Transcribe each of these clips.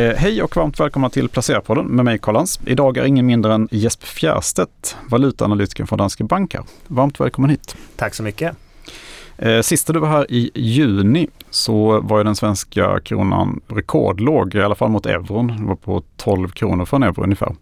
Eh, hej och varmt välkomna till Placerarpodden med mig Karl Lans. Idag är ingen mindre än Jesper Fjärstedt, valutaanalytikern från Danske Bank här. Varmt välkommen hit. Tack så mycket. Eh, sista du var här i juni så var ju den svenska kronan rekordlåg, i alla fall mot euron. Det var på 12 kronor för en euro ungefär.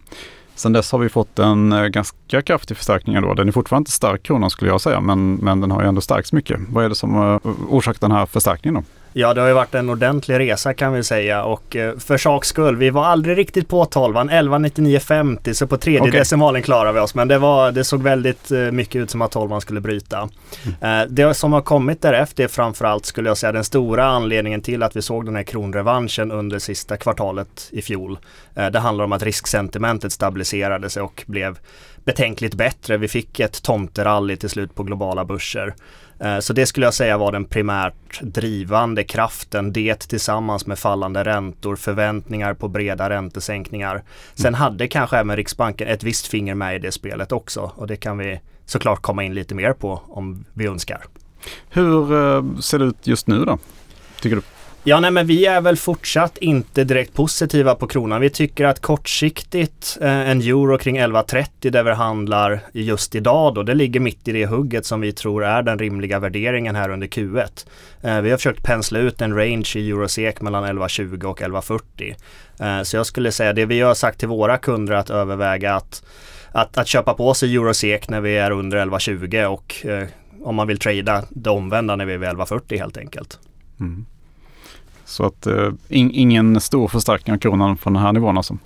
Sen dess har vi fått en eh, ganska kraftig förstärkning då. Den är fortfarande inte stark kronan skulle jag säga, men, men den har ju ändå stärkts mycket. Vad är det som orsakat den här förstärkningen då? Ja, det har ju varit en ordentlig resa kan vi säga och eh, för saks skull, vi var aldrig riktigt på 12 11,9950 så på tredje okay. decimalen klarar vi oss. Men det, var, det såg väldigt eh, mycket ut som att 12 skulle bryta. Mm. Det som har kommit därefter är framförallt skulle jag säga den stora anledningen till att vi såg den här kronrevanschen under sista kvartalet i fjol. Det handlar om att risksentimentet stabiliserade sig och blev betänkligt bättre. Vi fick ett tomterally till slut på globala börser. Eh, så det skulle jag säga var den primärt drivande kraften. Det tillsammans med fallande räntor, förväntningar på breda räntesänkningar. Sen mm. hade kanske även Riksbanken ett visst finger med i det spelet också och det kan vi såklart komma in lite mer på om vi önskar. Hur eh, ser det ut just nu då? Tycker du? Ja, nej, men vi är väl fortsatt inte direkt positiva på kronan. Vi tycker att kortsiktigt eh, en euro kring 11.30 där vi handlar just idag då, det ligger mitt i det hugget som vi tror är den rimliga värderingen här under Q1. Eh, vi har försökt pensla ut en range i eurosek mellan 11.20 och 11.40. Eh, så jag skulle säga det vi har sagt till våra kunder att överväga att, att, att köpa på sig eurosek när vi är under 11.20 och eh, om man vill trada det omvända när vi är vid 11.40 helt enkelt. Mm. Så att eh, in, ingen stor förstärkning av kronan från den här nivån alltså?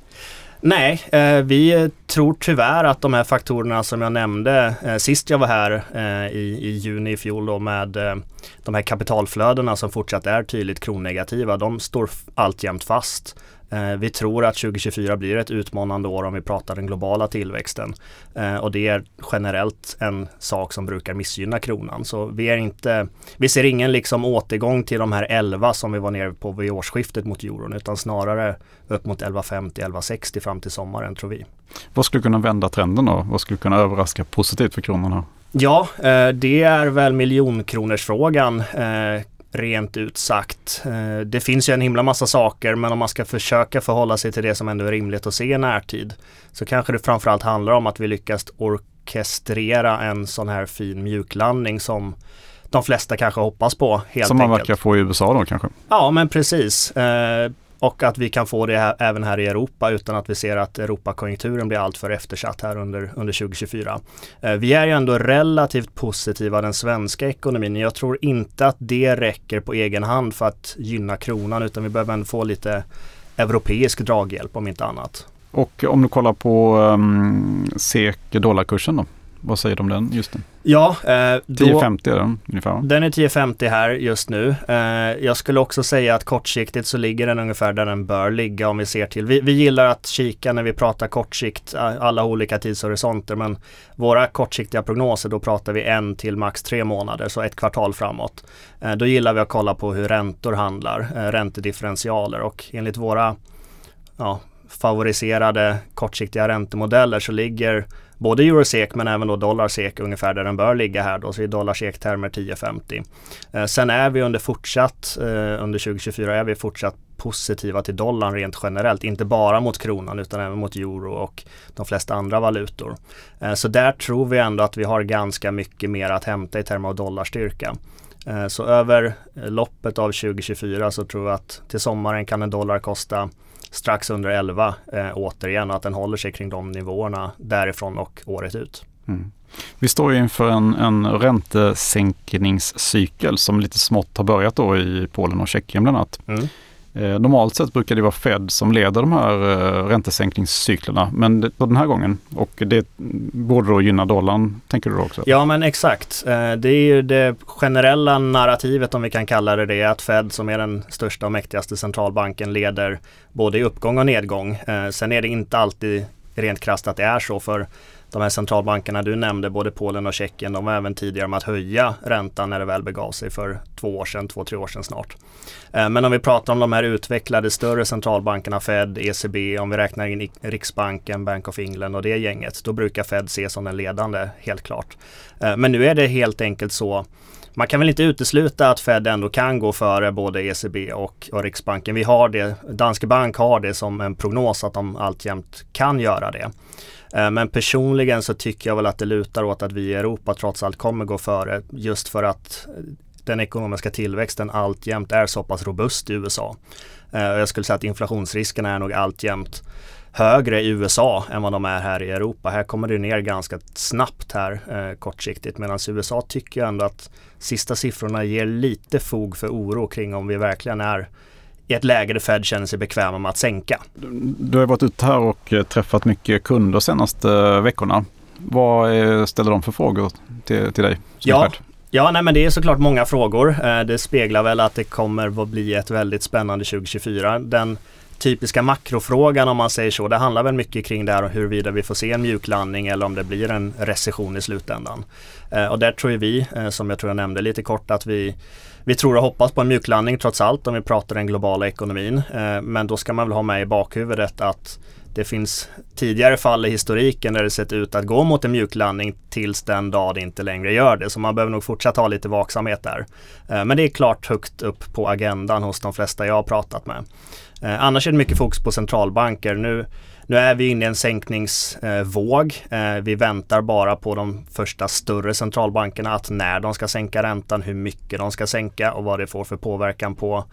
Nej, eh, vi tror tyvärr att de här faktorerna som jag nämnde eh, sist jag var här eh, i, i, juni i fjol då med eh, de här kapitalflödena som fortsatt är tydligt kronnegativa, de står alltjämt fast. Eh, vi tror att 2024 blir ett utmanande år om vi pratar den globala tillväxten. Eh, och det är generellt en sak som brukar missgynna kronan. Så vi, är inte, vi ser ingen liksom återgång till de här 11 som vi var nere på vid årsskiftet mot euron utan snarare upp mot 11,50-11,60 fram till sommaren tror vi. Vad skulle kunna vända trenden då? Vad skulle kunna överraska positivt för kronan här? Ja, eh, det är väl miljonkronorsfrågan rent ut sagt. Eh, det finns ju en himla massa saker men om man ska försöka förhålla sig till det som ändå är rimligt att se i närtid så kanske det framförallt handlar om att vi lyckas orkestrera en sån här fin mjuklandning som de flesta kanske hoppas på. Helt som man enkelt. verkar få i USA då kanske? Ja men precis. Och att vi kan få det här, även här i Europa utan att vi ser att Europakonjunkturen blir alltför eftersatt här under, under 2024. Eh, vi är ju ändå relativt positiva den svenska ekonomin. Jag tror inte att det räcker på egen hand för att gynna kronan utan vi behöver ändå få lite europeisk draghjälp om inte annat. Och om du kollar på um, SEK dollarkursen då? Vad säger du om den just nu? Ja, eh, 10,50 är den ungefär? Den är 10,50 här just nu. Eh, jag skulle också säga att kortsiktigt så ligger den ungefär där den bör ligga om vi ser till. Vi, vi gillar att kika när vi pratar kortsikt, alla olika tidshorisonter men våra kortsiktiga prognoser då pratar vi en till max tre månader, så ett kvartal framåt. Eh, då gillar vi att kolla på hur räntor handlar, eh, räntedifferentialer och enligt våra ja, favoriserade kortsiktiga räntemodeller så ligger både eurosek men även då dollarsek ungefär där den bör ligga här då, så i dollarsek termer 10,50. Eh, sen är vi under fortsatt, eh, under 2024 är vi fortsatt positiva till dollarn rent generellt, inte bara mot kronan utan även mot euro och de flesta andra valutor. Eh, så där tror vi ändå att vi har ganska mycket mer att hämta i termer av dollarstyrka. Eh, så över eh, loppet av 2024 så tror jag att till sommaren kan en dollar kosta strax under 11 eh, återigen och att den håller sig kring de nivåerna därifrån och året ut. Mm. Vi står inför en, en räntesänkningscykel som lite smått har börjat då i Polen och Tjeckien bland annat. Mm. Eh, normalt sett brukar det vara Fed som leder de här eh, räntesänkningscyklerna, men det, på den här gången och det borde då gynna dollarn, tänker du då också? Ja, men exakt. Eh, det är ju det generella narrativet, om vi kan kalla det det, att Fed som är den största och mäktigaste centralbanken leder både i uppgång och nedgång. Sen är det inte alltid rent krasst att det är så, för de här centralbankerna du nämnde, både Polen och Tjeckien, de var även tidigare med att höja räntan när det väl begav sig för två år sedan, två, tre år sedan snart. Eh, men om vi pratar om de här utvecklade större centralbankerna, Fed, ECB, om vi räknar in Riksbanken, Bank of England och det gänget, då brukar Fed ses som den ledande, helt klart. Eh, men nu är det helt enkelt så man kan väl inte utesluta att Fed ändå kan gå före både ECB och, och Riksbanken. Vi har det, Danske Bank har det som en prognos att de alltjämt kan göra det. Eh, men personligen så tycker jag väl att det lutar åt att vi i Europa trots allt kommer gå före just för att den ekonomiska tillväxten alltjämt är så pass robust i USA. Eh, jag skulle säga att inflationsrisken är nog alltjämt högre i USA än vad de är här i Europa. Här kommer det ner ganska snabbt här eh, kortsiktigt medan USA tycker jag ändå att sista siffrorna ger lite fog för oro kring om vi verkligen är i ett läge där Fed känner sig bekväma med att sänka. Du har varit ute här och eh, träffat mycket kunder senaste eh, veckorna. Vad eh, ställer de för frågor till, till dig? Ja, Ja, nej, men det är såklart många frågor. Det speglar väl att det kommer att bli ett väldigt spännande 2024. Den typiska makrofrågan om man säger så, det handlar väl mycket kring det här huruvida vi får se en mjuklandning eller om det blir en recession i slutändan. Eh, och där tror vi, eh, som jag tror jag nämnde lite kort, att vi vi tror och hoppas på en mjuklandning trots allt om vi pratar den globala ekonomin. Eh, men då ska man väl ha med i bakhuvudet att det finns tidigare fall i historiken där det sett ut att gå mot en mjuklandning tills den dag det inte längre gör det. Så man behöver nog fortsätta ha lite vaksamhet där. Eh, men det är klart högt upp på agendan hos de flesta jag har pratat med. Eh, annars är det mycket fokus på centralbanker. Nu nu är vi inne i en sänkningsvåg. Eh, vi väntar bara på de första större centralbankerna att när de ska sänka räntan, hur mycket de ska sänka och vad det får för påverkan på,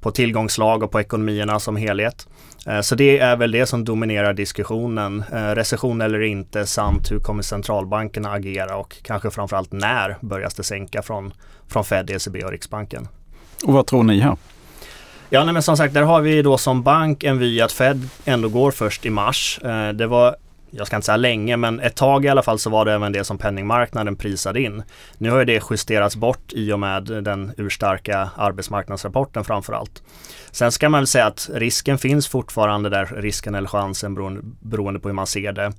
på tillgångslag och på ekonomierna som helhet. Eh, så det är väl det som dominerar diskussionen. Eh, recession eller inte samt hur kommer centralbankerna agera och kanske framförallt när börjas det sänka från, från Fed, ECB och Riksbanken. Och vad tror ni här? Ja, nej, men som sagt, där har vi då som bank en vy att Fed ändå går först i mars. Eh, det var jag ska inte säga länge, men ett tag i alla fall så var det även det som penningmarknaden prisade in. Nu har ju det justerats bort i och med den urstarka arbetsmarknadsrapporten framför allt. Sen ska man väl säga att risken finns fortfarande där, risken eller chansen beroende, beroende på hur man ser det.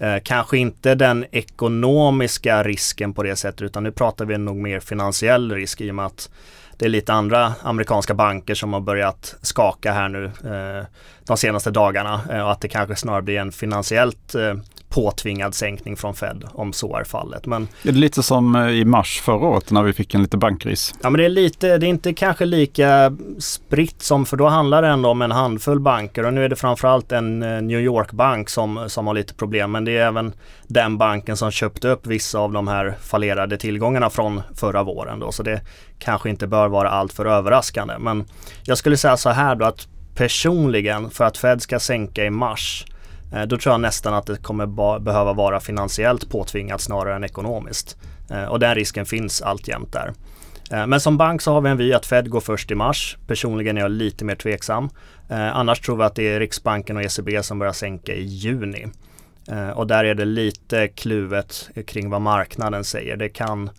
Eh, kanske inte den ekonomiska risken på det sättet, utan nu pratar vi nog mer finansiell risk i och med att det är lite andra amerikanska banker som har börjat skaka här nu eh, de senaste dagarna eh, och att det kanske snarare blir en finansiellt eh, påtvingad sänkning från Fed om så är fallet. Men, är det lite som eh, i mars förra året när vi fick en lite bankris? Ja men det är lite, det är inte kanske lika spritt som, för då handlar det ändå om en handfull banker och nu är det framförallt en eh, New York-bank som, som har lite problem. Men det är även den banken som köpte upp vissa av de här fallerade tillgångarna från förra våren då. Så det kanske inte bör vara alltför överraskande. Men jag skulle säga så här då att personligen för att Fed ska sänka i mars Eh, då tror jag nästan att det kommer behöva vara finansiellt påtvingat snarare än ekonomiskt. Eh, och den risken finns alltjämt där. Eh, men som bank så har vi en vy att Fed går först i mars. Personligen är jag lite mer tveksam. Annars tror vi att det är Riksbanken och ECB som börjar sänka i juni. Och där är det lite kluvet kring vad marknaden säger. Det kan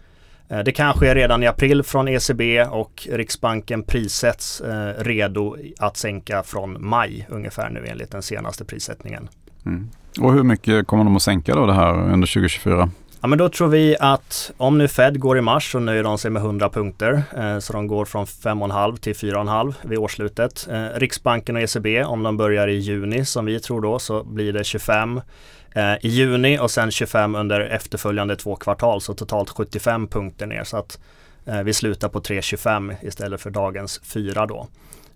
det kan ske redan i april från ECB och Riksbanken prissätts eh, redo att sänka från maj ungefär nu enligt den senaste prissättningen. Mm. Och hur mycket kommer de att sänka då det här under 2024? Ja men då tror vi att om nu Fed går i mars så nöjer de sig med 100 punkter. Eh, så de går från 5,5 till 4,5 vid årslutet. Eh, Riksbanken och ECB om de börjar i juni som vi tror då så blir det 25 eh, Eh, i juni och sen 25 under efterföljande två kvartal så totalt 75 punkter ner så att eh, vi slutar på 3,25 istället för dagens 4 då.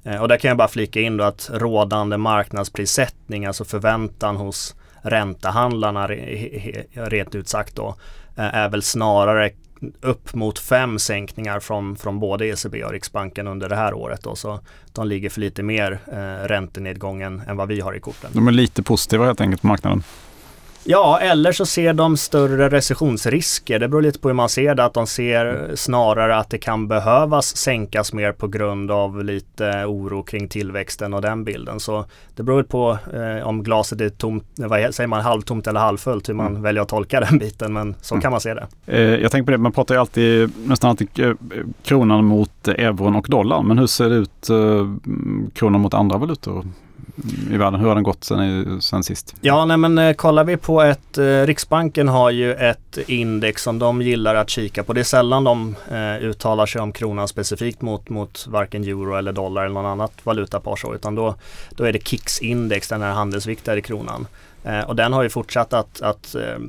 Eh, och där kan jag bara flika in då att rådande marknadsprissättning, alltså förväntan hos räntehandlarna rent ut sagt då, eh, är väl snarare upp mot fem sänkningar från, från både ECB och Riksbanken under det här året. Då, så de ligger för lite mer eh, räntenedgången än vad vi har i korten. De är lite positiva helt enkelt på marknaden. Ja, eller så ser de större recessionsrisker. Det beror lite på hur man ser det. Att de ser snarare att det kan behövas sänkas mer på grund av lite oro kring tillväxten och den bilden. Så det beror på eh, om glaset är tomt, vad säger man, halvtomt eller halvfullt, hur man mm. väljer att tolka den biten. Men så mm. kan man se det. Eh, jag tänker på det, man pratar ju alltid, nästan alltid eh, kronan mot euron och dollarn. Men hur ser det ut eh, kronan mot andra valutor? I världen? Hur har den gått sen, sen sist? Ja, nej men eh, kollar vi på ett, eh, Riksbanken har ju ett index som de gillar att kika på. Det är sällan de eh, uttalar sig om kronan specifikt mot, mot varken euro eller dollar eller någon annat valutapar så, utan då, då är det KIX index, den här handelsviktade kronan. Eh, och den har ju fortsatt att, att eh,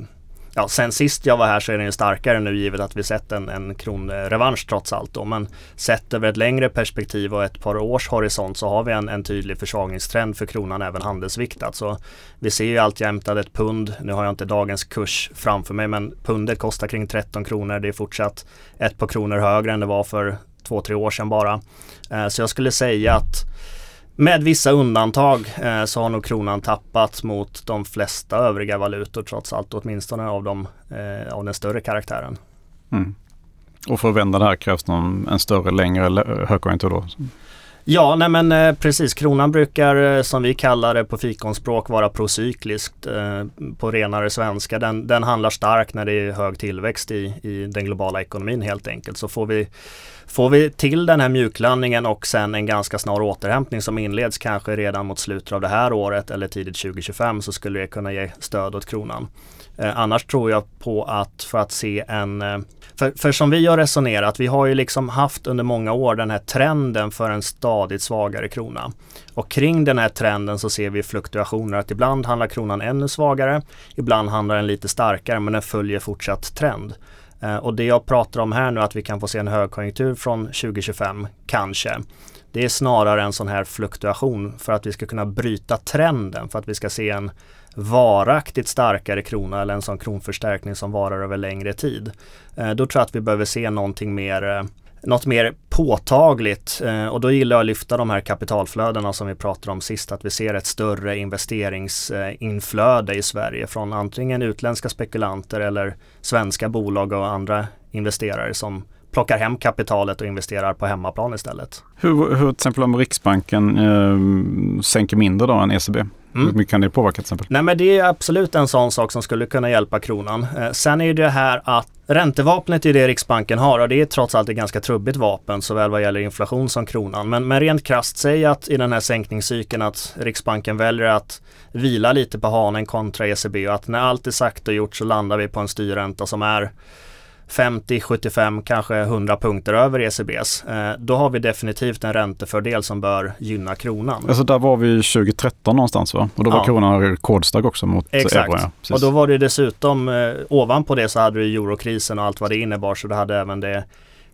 ja, sen sist jag var här så är den ju starkare nu givet att vi sett en, en kronrevansch trots allt då. Men sett över ett längre perspektiv och ett par års horisont så har vi en, en tydlig försvagningstrend för kronan även handelsviktat. Så vi ser ju alltjämt att ett pund, nu har jag inte dagens kurs framför mig, men pundet kostar kring 13 kronor. Det är fortsatt ett par kronor högre än det var för två, tre år sedan bara. Eh, så jag skulle säga att med vissa undantag eh, så har nog kronan tappat mot de flesta övriga valutor trots allt, åtminstone av, dem, eh, av den större karaktären. Mm. Och för att vända det här krävs någon, en större, längre högkonjunktur då? Ja, nej men eh, precis. Kronan brukar eh, som vi kallar det på fikonspråk vara procykliskt eh, på renare svenska. Den, den handlar starkt när det är hög tillväxt i, i den globala ekonomin helt enkelt. Så får vi, får vi till den här mjuklandningen och sen en ganska snar återhämtning som inleds kanske redan mot slutet av det här året eller tidigt 2025 så skulle det kunna ge stöd åt kronan. Eh, annars tror jag på att för att se en eh, för, för som vi har resonerat, vi har ju liksom haft under många år den här trenden för en stadigt svagare krona. Och kring den här trenden så ser vi fluktuationer att ibland handlar kronan ännu svagare, ibland handlar den lite starkare men den följer fortsatt trend. Eh, och det jag pratar om här nu att vi kan få se en högkonjunktur från 2025, kanske. Det är snarare en sån här fluktuation för att vi ska kunna bryta trenden, för att vi ska se en varaktigt starkare krona eller en sån kronförstärkning som varar över längre tid. Eh, då tror jag att vi behöver se någonting mer eh, något mer påtagligt eh, och då gillar jag att lyfta de här kapitalflödena som vi pratade om sist, att vi ser ett större investeringsinflöde i Sverige från antingen utländska spekulanter eller svenska bolag och andra investerare som plockar hem kapitalet och investerar på hemmaplan istället. Hur, hur till exempel om Riksbanken eh, sänker mindre då än ECB? Mm. Hur mycket kan det påverka till exempel? Nej men det är absolut en sån sak som skulle kunna hjälpa kronan. Eh, sen är det här att Räntevapnet är det Riksbanken har och det är trots allt ett ganska trubbigt vapen såväl vad gäller inflation som kronan. Men, men rent krasst, säg att i den här sänkningscykeln att Riksbanken väljer att vila lite på hanen kontra ECB och att när allt är sagt och gjort så landar vi på en styrränta som är 50, 75, kanske 100 punkter över ECBs. Eh, då har vi definitivt en räntefördel som bör gynna kronan. Alltså där var vi 2013 någonstans va? Och då var ja. kronan rekordstark också mot Exakt. euron. Ja. Och då var det dessutom eh, ovanpå det så hade du eurokrisen och allt vad det innebar så du hade även det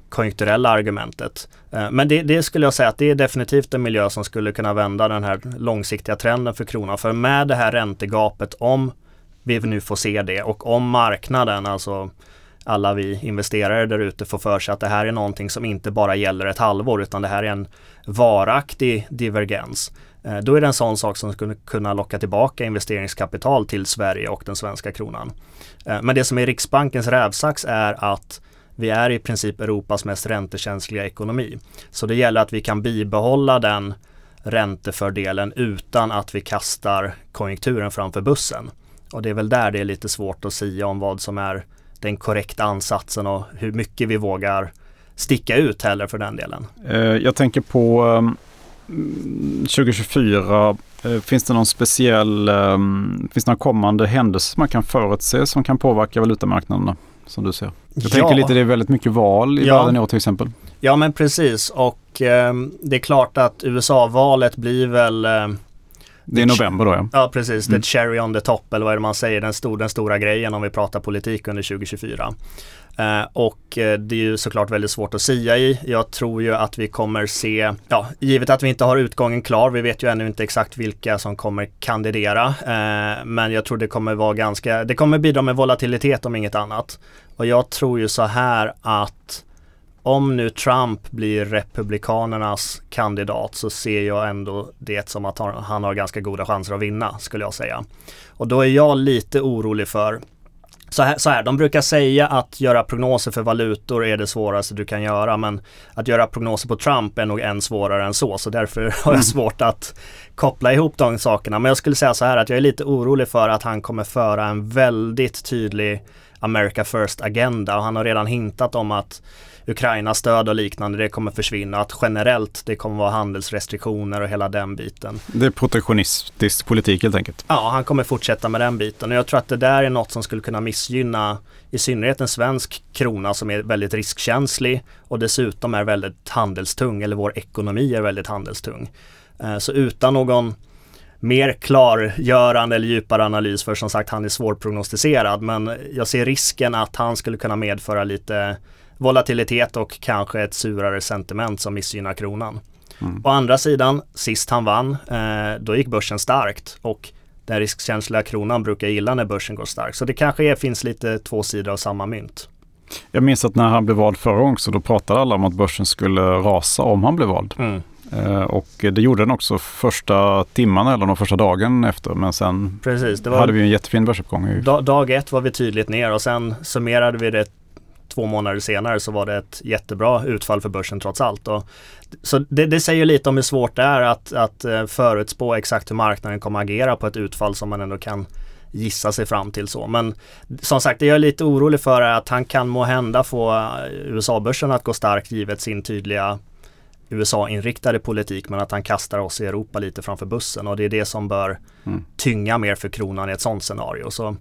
konjunkturella argumentet. Eh, men det, det, skulle jag säga att det är definitivt en miljö som skulle kunna vända den här långsiktiga trenden för kronan. För med det här räntegapet, om vi nu får se det och om marknaden, alltså alla vi investerare där ute får för sig att det här är någonting som inte bara gäller ett halvår utan det här är en varaktig divergens. Eh, då är det en sån sak som skulle kunna locka tillbaka investeringskapital till Sverige och den svenska kronan. Eh, men det som är Riksbankens rävsax är att vi är i princip Europas mest räntekänsliga ekonomi. Så det gäller att vi kan bibehålla den räntefördelen utan att vi kastar konjunkturen framför bussen. Och det är väl där det är lite svårt att säga om vad som är den korrekta ansatsen och hur mycket vi vågar sticka ut heller för den delen. Eh, jag tänker på 2024, ehm, eh, finns det någon speciell, ehm, finns det några kommande händelser som man kan förutse som kan påverka valutamarknaderna? Som du ser. Jag ja. tänker lite, det är väldigt mycket val i ja. världen i år till exempel. Ja men precis och eh, det är klart att USA-valet blir väl eh, det är november då ja. Ja precis, mm. the cherry on the top eller vad är det man säger, den, stor, den stora grejen om vi pratar politik under 2024. Uh, eh, och uh, det är ju såklart väldigt svårt att sia i. Jag tror ju att vi kommer se, ja, givet att vi inte har utgången klar, vi vet ju ännu inte exakt vilka som kommer kandidera. Uh, men jag tror det kommer vara ganska, det kommer bidra med volatilitet om inget annat. Och jag tror ju så här att om nu Trump blir Republikanernas kandidat så ser jag ändå det som att han har ganska goda chanser att vinna skulle jag säga. Och då är jag lite orolig för så här, så här, de brukar säga att göra prognoser för valutor är det svåraste du kan göra men att göra prognoser på Trump är nog än svårare än så så därför har jag mm. svårt att koppla ihop de sakerna. Men jag skulle säga så här att jag är lite orolig för att han kommer föra en väldigt tydlig America First agenda och han har redan hintat om att Ukraina-stöd och liknande, det kommer försvinna. Att generellt det kommer vara handelsrestriktioner och hela den biten. Det är protektionistisk politik helt enkelt. Ja, han kommer fortsätta med den biten. Och jag tror att det där är något som skulle kunna missgynna i synnerhet en svensk krona som är väldigt riskkänslig och dessutom är väldigt handelstung, eller vår ekonomi är väldigt handelstung. Eh, så utan någon mer klargörande eller djupare analys för som sagt han är svårprognostiserad men jag ser risken att han skulle kunna medföra lite volatilitet och kanske ett surare sentiment som missgynnar kronan. Mm. Å andra sidan, sist han vann, eh, då gick börsen starkt och den riskkänsliga kronan brukar gilla när börsen går starkt. Så det kanske är, finns lite två sidor av samma mynt. Jag minns att när han blev vald förra gången så då pratade alla om att börsen skulle rasa om han blev vald. Mm. Eh, och det gjorde den också första timmarna eller de första dagen efter. Men sen Precis, var, hade vi en jättefin börsuppgång. Dag ett var vi tydligt ner och sen summerade vi det två månader senare så var det ett jättebra utfall för börsen trots allt. Och, så det, det säger lite om hur svårt det är att, att eh, förutspå exakt hur marknaden kommer agera på ett utfall som man ändå kan gissa sig fram till så. Men som sagt, det jag är lite orolig för är att han kan må hända få eh, USA-börsen att gå starkt givet sin tydliga USA-inriktade politik men att han kastar oss i Europa lite framför bussen och det är det som bör mm. tynga mer för kronan i ett sådant scenario. Så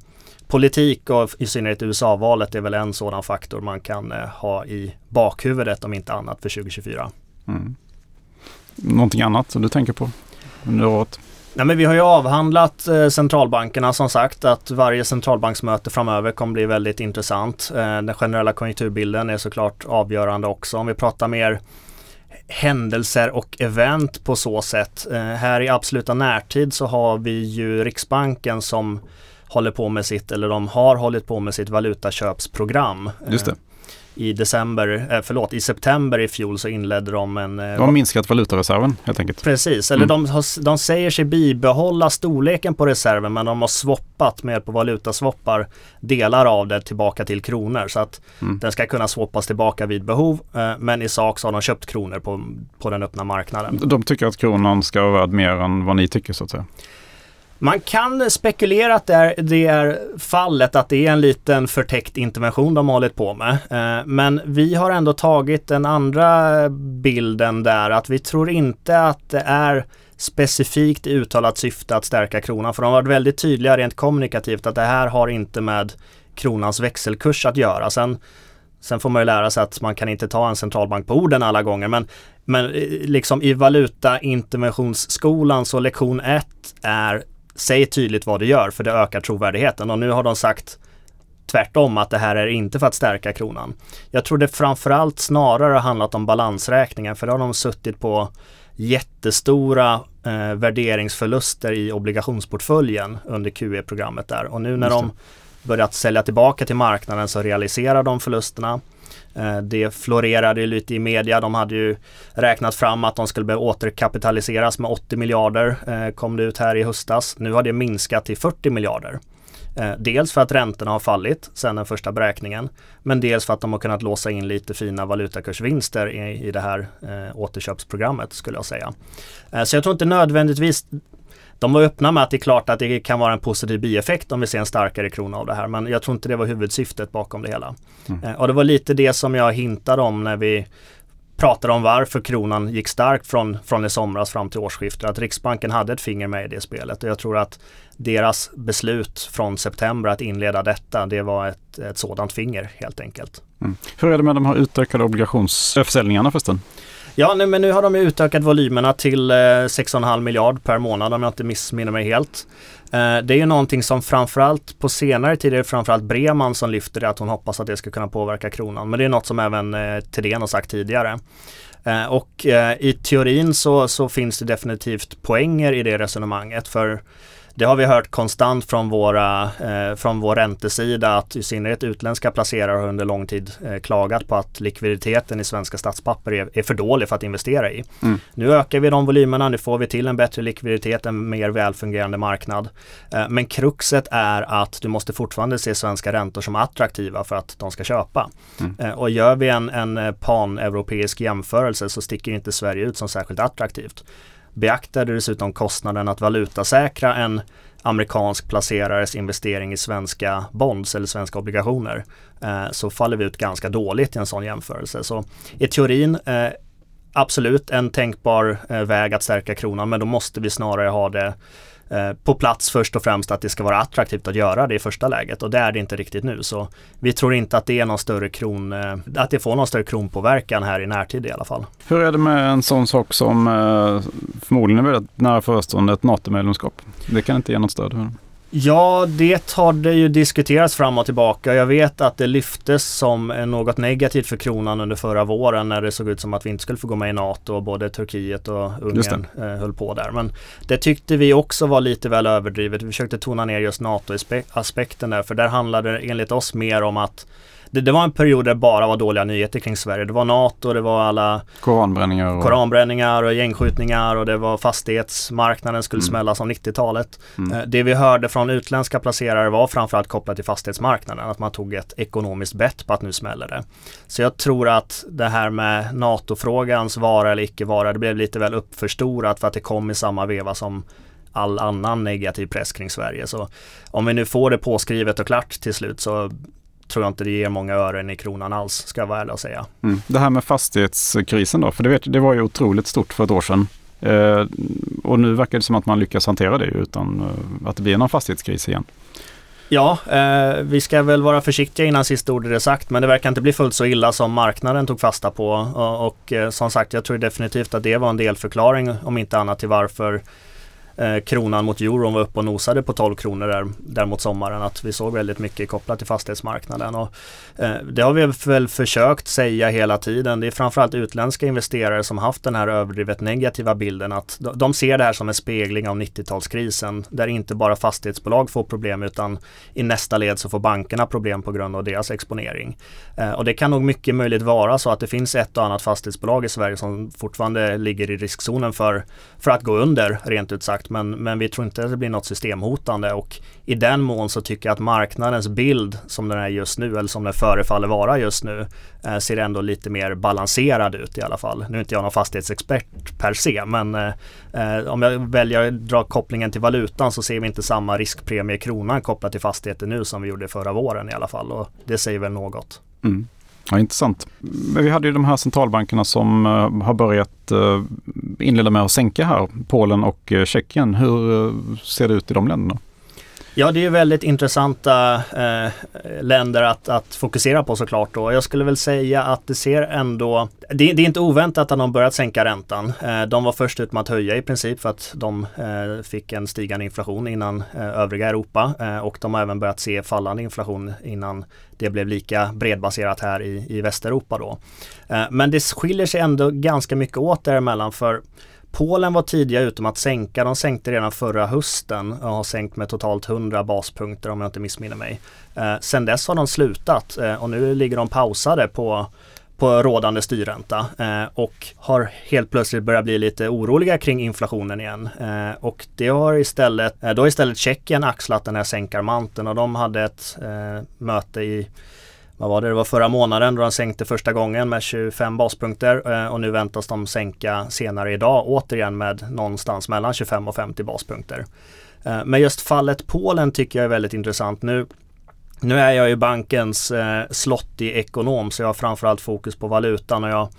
politik och i synnerhet USA-valet är väl en sådan faktor man kan eh, ha i bakhuvudet om inte annat för 2024. Mm. Någonting annat som du tänker på under året? Nej, men vi har ju avhandlat eh, centralbankerna som sagt att varje centralbanksmöte framöver kommer bli väldigt intressant. Eh, den generella konjunkturbilden är såklart avgörande också. Om vi pratar mer händelser och event på så sätt. Eh, här i absoluta närtid så har vi ju Riksbanken som håller på med sitt, eller de har hållit på med sitt valutaköpsprogram. Just det i december, eh, förlåt, i september i fjol så inledde de en... Eh, de har minskat valutareserven helt enkelt. Precis, eller mm. de, de säger sig bibehålla storleken på reserven men de har swappat med på valutaswappar delar av det tillbaka till kronor så att mm. den ska kunna swappas tillbaka vid behov eh, men i sak så har de köpt kronor på, på den öppna marknaden. De tycker att kronan ska vara värd mer än vad ni tycker så att säga? Man kan spekulera att det är, det är fallet, att det är en liten förtäckt intervention de har hållit på med. Eh, men vi har ändå tagit den andra bilden där, att vi tror inte att det är specifikt i uttalat syfte att stärka kronan. För de har varit väldigt tydliga rent kommunikativt att det här har inte med kronans växelkurs att göra. Sen, sen får man ju lära sig att man kan inte ta en centralbank på orden alla gånger. Men, men eh, liksom i valutainterventionsskolan så lektion 1 är säg tydligt vad det gör för det ökar trovärdigheten och nu har de sagt tvärtom att det här är inte för att stärka kronan. Jag tror det framförallt snarare har handlat om balansräkningen för då har de suttit på jättestora eh, värderingsförluster i obligationsportföljen under QE-programmet där och nu när de börjat sälja tillbaka till marknaden så realiserar de förlusterna. Eh, det florerade lite i media. De hade ju räknat fram att de skulle behöva återkapitaliseras med 80 miljarder. Eh, kom det ut här i höstas. Nu har det minskat till 40 miljarder. Eh, dels för att räntorna har fallit sedan den första beräkningen. Men dels för att de har kunnat låsa in lite fina valutakursvinster i, i det här eh, återköpsprogrammet skulle jag säga. Eh, så jag tror inte nödvändigtvis de var öppna med att det är klart att det kan vara en positiv bieffekt om vi ser en starkare krona av det här. Men jag tror inte det var huvudsyftet bakom det hela. Mm. Eh, och det var lite det som jag hintade om när vi pratade om varför kronan gick starkt från, från i somras fram till årsskiftet. Att Riksbanken hade ett finger med i det spelet. Och jag tror att deras beslut från september att inleda detta, det var ett, ett sådant finger helt enkelt. Mm. Hur är det med de här utökade obligationsförsäljningarna förresten? Ja, nu, men nu har de utökat volymerna till eh, 6,5 miljard per månad om jag inte missminner mig helt. Eh, det är ju någonting som framförallt på senare tid är det framförallt Breman som lyfter det att hon hoppas att det ska kunna påverka kronan. Men det är något som även eh, Thedéen har sagt tidigare. Eh, och eh, i teorin så, så finns det definitivt poänger i det resonemanget för det har vi hört konstant från, våra, eh, från vår räntesida att i synnerhet utländska placerare har under lång tid eh, klagat på att likviditeten i svenska statspapper är, är för dålig för att investera i. Mm. Nu ökar vi de volymerna, nu får vi till en bättre likviditet, en mer välfungerande marknad. Eh, men kruxet är att du måste fortfarande se svenska räntor som attraktiva för att de ska köpa. Mm. Eh, och gör vi en, en pan-europeisk jämförelse så sticker inte Sverige ut som särskilt attraktivt beaktar dessutom kostnaden att valutasäkra en amerikansk placerares investering i svenska bonds eller svenska obligationer eh, så faller vi ut ganska dåligt i en sån jämförelse. Så i teorin eh, absolut en tänkbar eh, väg att stärka kronan men då måste vi snarare ha det Eh, på plats först och främst att det ska vara attraktivt att göra det i första läget och det är det inte riktigt nu. Så vi tror inte att det är någon större kron, eh, att det får någon större kronpåverkan här i närtid i alla fall. Hur är det med en sån sak som eh, förmodligen är väldigt nära förestående ett NATO-medlemskap? Det kan inte ge något stöd? Ja, det har det ju diskuterats fram och tillbaka. Jag vet att det lyftes som något negativt för kronan under förra våren när det såg ut som att vi inte skulle få gå med i NATO och både Turkiet och Ungern eh, höll på där. Men det tyckte vi också var lite väl överdrivet. Vi försökte tona ner just NATO-aspekten där, för där handlade det enligt oss mer om att det, det, var en period där det bara var dåliga nyheter kring Sverige. Det var NATO, det var alla koranbränningar och, koranbränningar och gängskjutningar och det var fastighetsmarknaden skulle mm. smälla som 90-talet. Mm. Eh, det vi hörde från utländska placerare var framförallt kopplat till fastighetsmarknaden. Att man tog ett ekonomiskt bett på att nu smäller det. Så jag tror att det här med NATO-frågans vara eller icke vara, det blev lite väl uppförstorat för att det kom i samma veva som all annan negativ press kring Sverige. Så om vi nu får det påskrivet och klart till slut så tror jag inte det ger många ören i kronan alls, ska jag vara ärlig och säga. Mm. Det här med fastighetskrisen då, för det, vet, det var ju otroligt stort för ett år sedan. Eh, och nu verkar det som att man lyckas hantera det utan eh, att det blir någon fastighetskris igen. Ja, eh, vi ska väl vara försiktiga innan sista ordet är sagt men det verkar inte bli fullt så illa som marknaden tog fasta på och, och eh, som sagt jag tror definitivt att det var en delförklaring om inte annat till varför eh, kronan mot euron var uppe och nosade på 12 kronor där, där mot sommaren. Att vi såg väldigt mycket kopplat till fastighetsmarknaden. Och, eh, det har vi väl försökt säga hela tiden. Det är framförallt utländska investerare som haft den här överdrivet negativa bilden att de ser det här som en spegling av 90-talskrisen där inte bara fastighetsbolag får problem utan i nästa led så får bankerna problem på grund av deras exponering. Eh, och det kan nog mycket möjligt vara så att det finns ett och annat fastighetsbolag i Sverige som fortfarande ligger i riskzonen för, för att gå under rent ut sagt men, men vi tror inte att det blir något systemhotande och i den mån så tycker jag att marknadens bild som den är just nu eller som den förefaller vara just nu eh, ser ändå lite mer balanserad ut i alla fall. Nu är inte jag någon fastighetsexpert per se men eh, eh om jag väljer att dra kopplingen till valutan så ser vi inte samma riskpremie i kronan kopplat till fastigheter nu som vi gjorde förra våren i alla fall och det säger väl något. Mm. Ja, intressant. Men vi hade ju de här centralbankerna som eh, har börjat eh, inleda med att sänka här, Polen och eh, Tjeckien. Hur ser det ut i de länderna? Ja, det är väldigt intressanta eh, länder att, att, fokusera på såklart. Då. Jag skulle väl säga att det ser ändå, det, det är inte oväntat att de börjat sänka räntan. Eh, de var först ut med att höja i princip för att de eh, fick en stigande inflation innan eh, övriga Europa eh, och de har även börjat se fallande inflation innan det blev lika bredbaserat här i, i Västeuropa då. Eh, men det skiljer sig ändå ganska mycket åt däremellan för Polen var tidiga ute med att sänka. De sänkte redan förra hösten och har sänkt med totalt 100 baspunkter om jag inte missminner mig. Eh, sen dess har de slutat eh, och nu ligger de pausade på på rådande styrränta eh, och har helt plötsligt börjat bli lite oroliga kring inflationen igen. Eh, och det har istället, eh, då har istället Tjeckien axlat den här sänkarmanteln och de hade ett eh, möte i vad var det, det var förra månaden då de sänkte första gången med 25 baspunkter eh, och nu väntas de sänka senare idag återigen med någonstans mellan 25 och 50 baspunkter. Eh, men just fallet Polen tycker jag är väldigt intressant. Nu, nu är jag ju bankens eh, slottig ekonom så jag har framförallt fokus på valutan och jag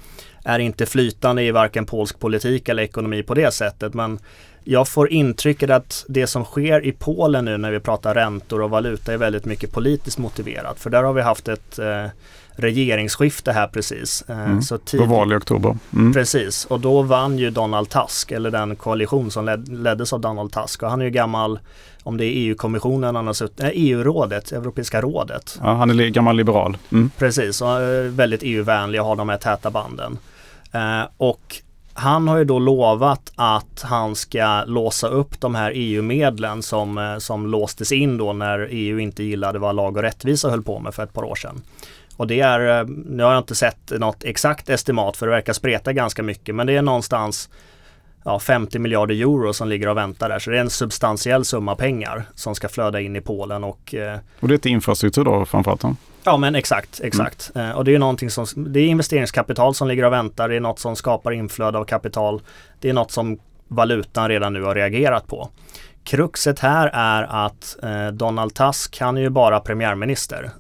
är inte flytande i varken polsk politik eller ekonomi på det sättet. Men jag får intrycket att det som sker i Polen nu när vi pratar räntor och valuta är väldigt mycket politiskt motiverat. För där har vi haft ett eh, regeringsskifte här precis. Eh, mm. så tid... val i oktober. Mm. Precis, och då vann ju Donald Tusk, eller den koalition som led leddes av Donald Tusk. Och han är ju gammal, om det är EU-kommissionen, han har suttit, äh, EU-rådet, Europeiska rådet. Ja, han är gammal liberal. Mm. Precis, och väldigt EU-vänlig och har de här täta banden. Eh, och han har ju då lovat att han ska låsa upp de här EU-medlen som, eh, som låstes in då när EU inte gillade vad lag och rättvisa höll på med för ett par år sedan. Och det är, eh, nu har jag inte sett något exakt estimat för det verkar spreta ganska mycket men det är någonstans ja, 50 miljarder euro som ligger och väntar där. Så det är en substantiell summa pengar som ska flöda in i Polen. Och, eh, och det är till infrastruktur då framförallt? Ja men exakt, exakt. Mm. Eh, och det är någonting som, det är investeringskapital som ligger och väntar. Det är något som skapar inflöde av kapital. Det är något som valutan redan nu har reagerat på. Kruxet här är att eh, Donald Tusk, han är ju bara premiärminister.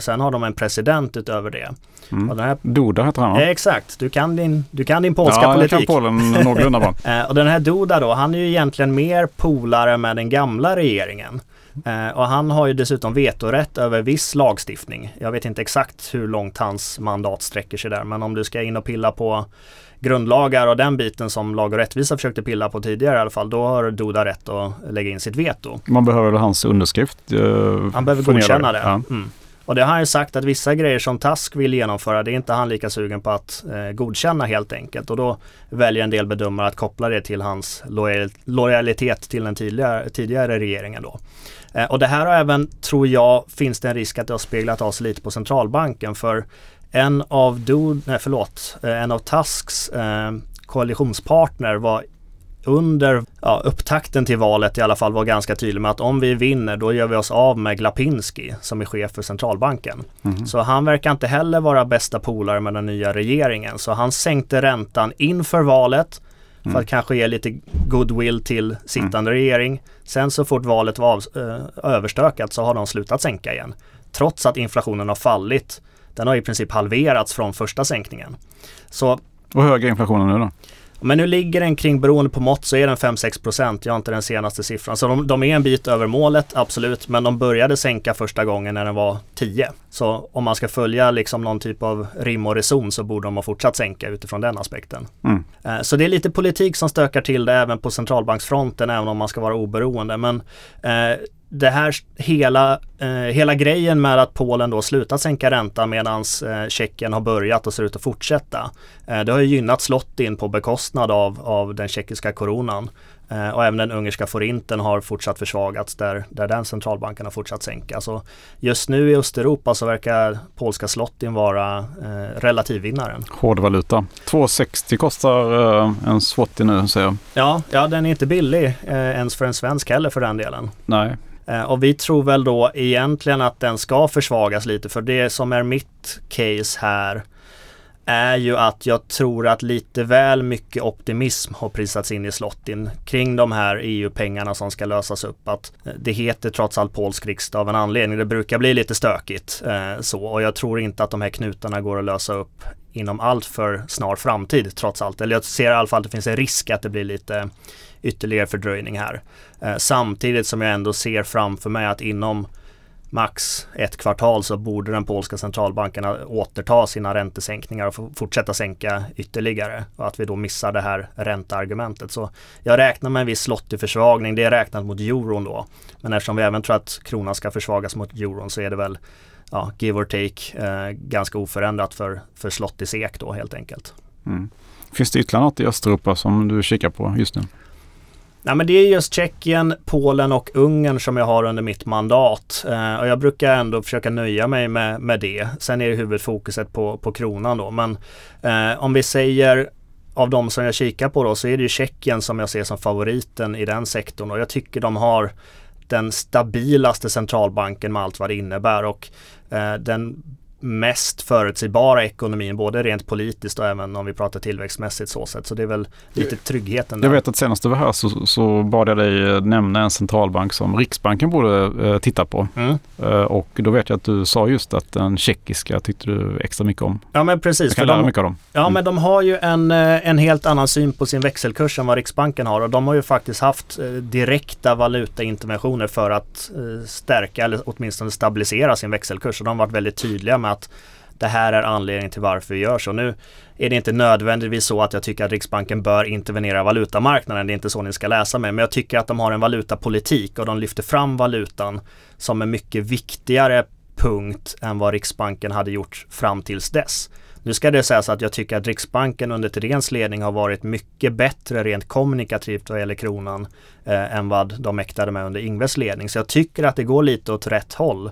Sen har de en president utöver det. Mm. Och den här, Duda heter han va? Eh, exakt, du kan din, du kan din polska ja, politik. Ja, jag kan Polen någorlunda bra. eh, och den här Duda då, han är ju egentligen mer polare med den gamla regeringen. Eh, och han har ju dessutom vetorätt över viss lagstiftning. Jag vet inte exakt hur långt hans mandat sträcker sig där, men om du ska in och pilla på grundlagar och den biten som Lag och rättvisa försökte pilla på tidigare i alla fall, då har Duda rätt att lägga in sitt veto. Man behöver hans underskrift? Eh, han behöver godkänna det. Ja. Mm. Och det har han ju sagt att vissa grejer som Task vill genomföra, det är inte han lika sugen på att eh, godkänna helt enkelt. Och då väljer en del bedömare att koppla det till hans lojal lojalitet till den tidigare, tidigare regeringen då. Eh, och det här har även, tror jag, finns det en risk att det har speglat av sig lite på centralbanken. För en av, Do, nej, förlåt, eh, en av Tusks eh, koalitionspartner var under ja, upptakten till valet i alla fall var ganska tydlig med att om vi vinner då gör vi oss av med Glapinski som är chef för centralbanken. Mm. Så han verkar inte heller vara bästa polare med den nya regeringen. Så han sänkte räntan inför valet för mm. att kanske ge lite goodwill till sittande mm. regering. Sen så fort valet var ö, överstökat så har de slutat sänka igen. Trots att inflationen har fallit. Den har i princip halverats från första sänkningen. Så, och hög är inflationen nu då? Men nu ligger den kring, beroende på mått, så är den 5-6 procent. Jag har inte den senaste siffran. Så de, de, är en bit över målet, absolut. Men de började sänka första gången när den var 10. Så om man ska följa liksom någon typ av rim och reson så borde de ha fortsatt sänka utifrån den aspekten. Mm. Eh, så det är lite politik som stökar till det även på centralbanksfronten, även om man ska vara oberoende. Men eh, det här hela, eh, hela grejen med att Polen då slutat sänka räntan medan eh, Tjeckien har börjat och ser ut att fortsätta. Eh, det har ju gynnat Slottin på bekostnad av, av den tjeckiska koronan. Eh, och även den ungerska forinten har fortsatt försvagats där, där den centralbanken har fortsatt sänka. Så just nu i Östeuropa så verkar polska Slottin vara eh, relativvinnaren. Hård valuta. 2,60 kostar eh, en zloty nu säger jag. Ja, ja, den är inte billig eh, ens för en svensk heller för den delen. Nej, Eh, och vi tror väl då egentligen att den ska försvagas lite för det som är mitt case här är ju att jag tror att lite väl mycket optimism har prisats in i Slottin kring de här EU-pengarna som ska lösas upp. Att eh, det heter trots allt polsk riksdag av en anledning. Det brukar bli lite stökigt eh, så och jag tror inte att de här knutarna går att lösa upp inom allt för snar framtid trots allt. Eller jag ser i alla fall att det finns en risk att det blir lite ytterligare fördröjning här. Eh, samtidigt som jag ändå ser framför mig att inom max ett kvartal så borde den polska centralbanken återta sina räntesänkningar och fortsätta sänka ytterligare och att vi då missar det här ränteargumentet. Så jag räknar med en viss försvagning. Det är räknat mot euron då. Men eftersom vi även tror att kronan ska försvagas mot euron så är det väl ja, give or take eh, ganska oförändrat för, för slott i SEK då helt enkelt. Mm. Finns det ytterligare något i Östeuropa som du kikar på just nu? Nej men det är just Tjeckien, Polen och Ungern som jag har under mitt mandat. Eh, och jag brukar ändå försöka nöja mig med, med det. Sen är det huvudfokuset på, på kronan då. Men eh, om vi säger av de som jag kikar på då så är det ju Tjeckien som jag ser som favoriten i den sektorn och jag tycker de har den stabilaste centralbanken med allt vad det innebär och eh, den mest förutsägbara ekonomin, både rent politiskt och även om vi pratar tillväxtmässigt så sätt. Så det är väl lite tryggheten. Där. Jag vet att senast du var här så, så bad jag dig eh, nämna en centralbank som Riksbanken borde eh, titta på. Mm. Eh, och då vet jag att du sa just att den tjeckiska tyckte du extra mycket om. Ja men precis. Jag kan lära de, mycket av dem. Ja mm. men de har ju en, eh, en helt annan syn på sin växelkurs än vad Riksbanken har och de har ju faktiskt haft eh, direkta valutainterventioner för att stärka eller åtminstone stabilisera sin växelkurs. Och de har varit väldigt tydliga med att det här är anledningen till varför vi gör så. Nu är det inte nödvändigtvis så att jag tycker att Riksbanken bör intervenera valutamarknaden. Det är inte så ni ska läsa mig. Men jag tycker att de har en valutapolitik och de lyfter fram valutan som en mycket viktigare punkt än vad Riksbanken hade gjort fram tills dess. Nu ska det sägas att jag tycker att Riksbanken under Thedéens ledning har varit mycket bättre rent kommunikativt vad gäller kronan eh, än vad de mäktade med under Ingves ledning. Så jag tycker att det går lite åt rätt håll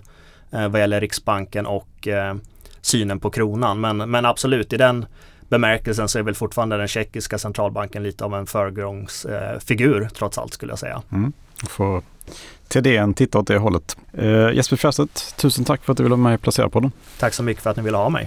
eh, vad gäller Riksbanken och eh, synen på kronan. Men, men absolut, i den bemärkelsen så är väl fortfarande den tjeckiska centralbanken lite av en förgrundsfigur eh, trots allt skulle jag säga. Mm. Får TDN titta åt det hållet. Eh, Jesper Fjärstedt, tusen tack för att du ville vara med i Placera-podden. Tack så mycket för att ni ville ha mig.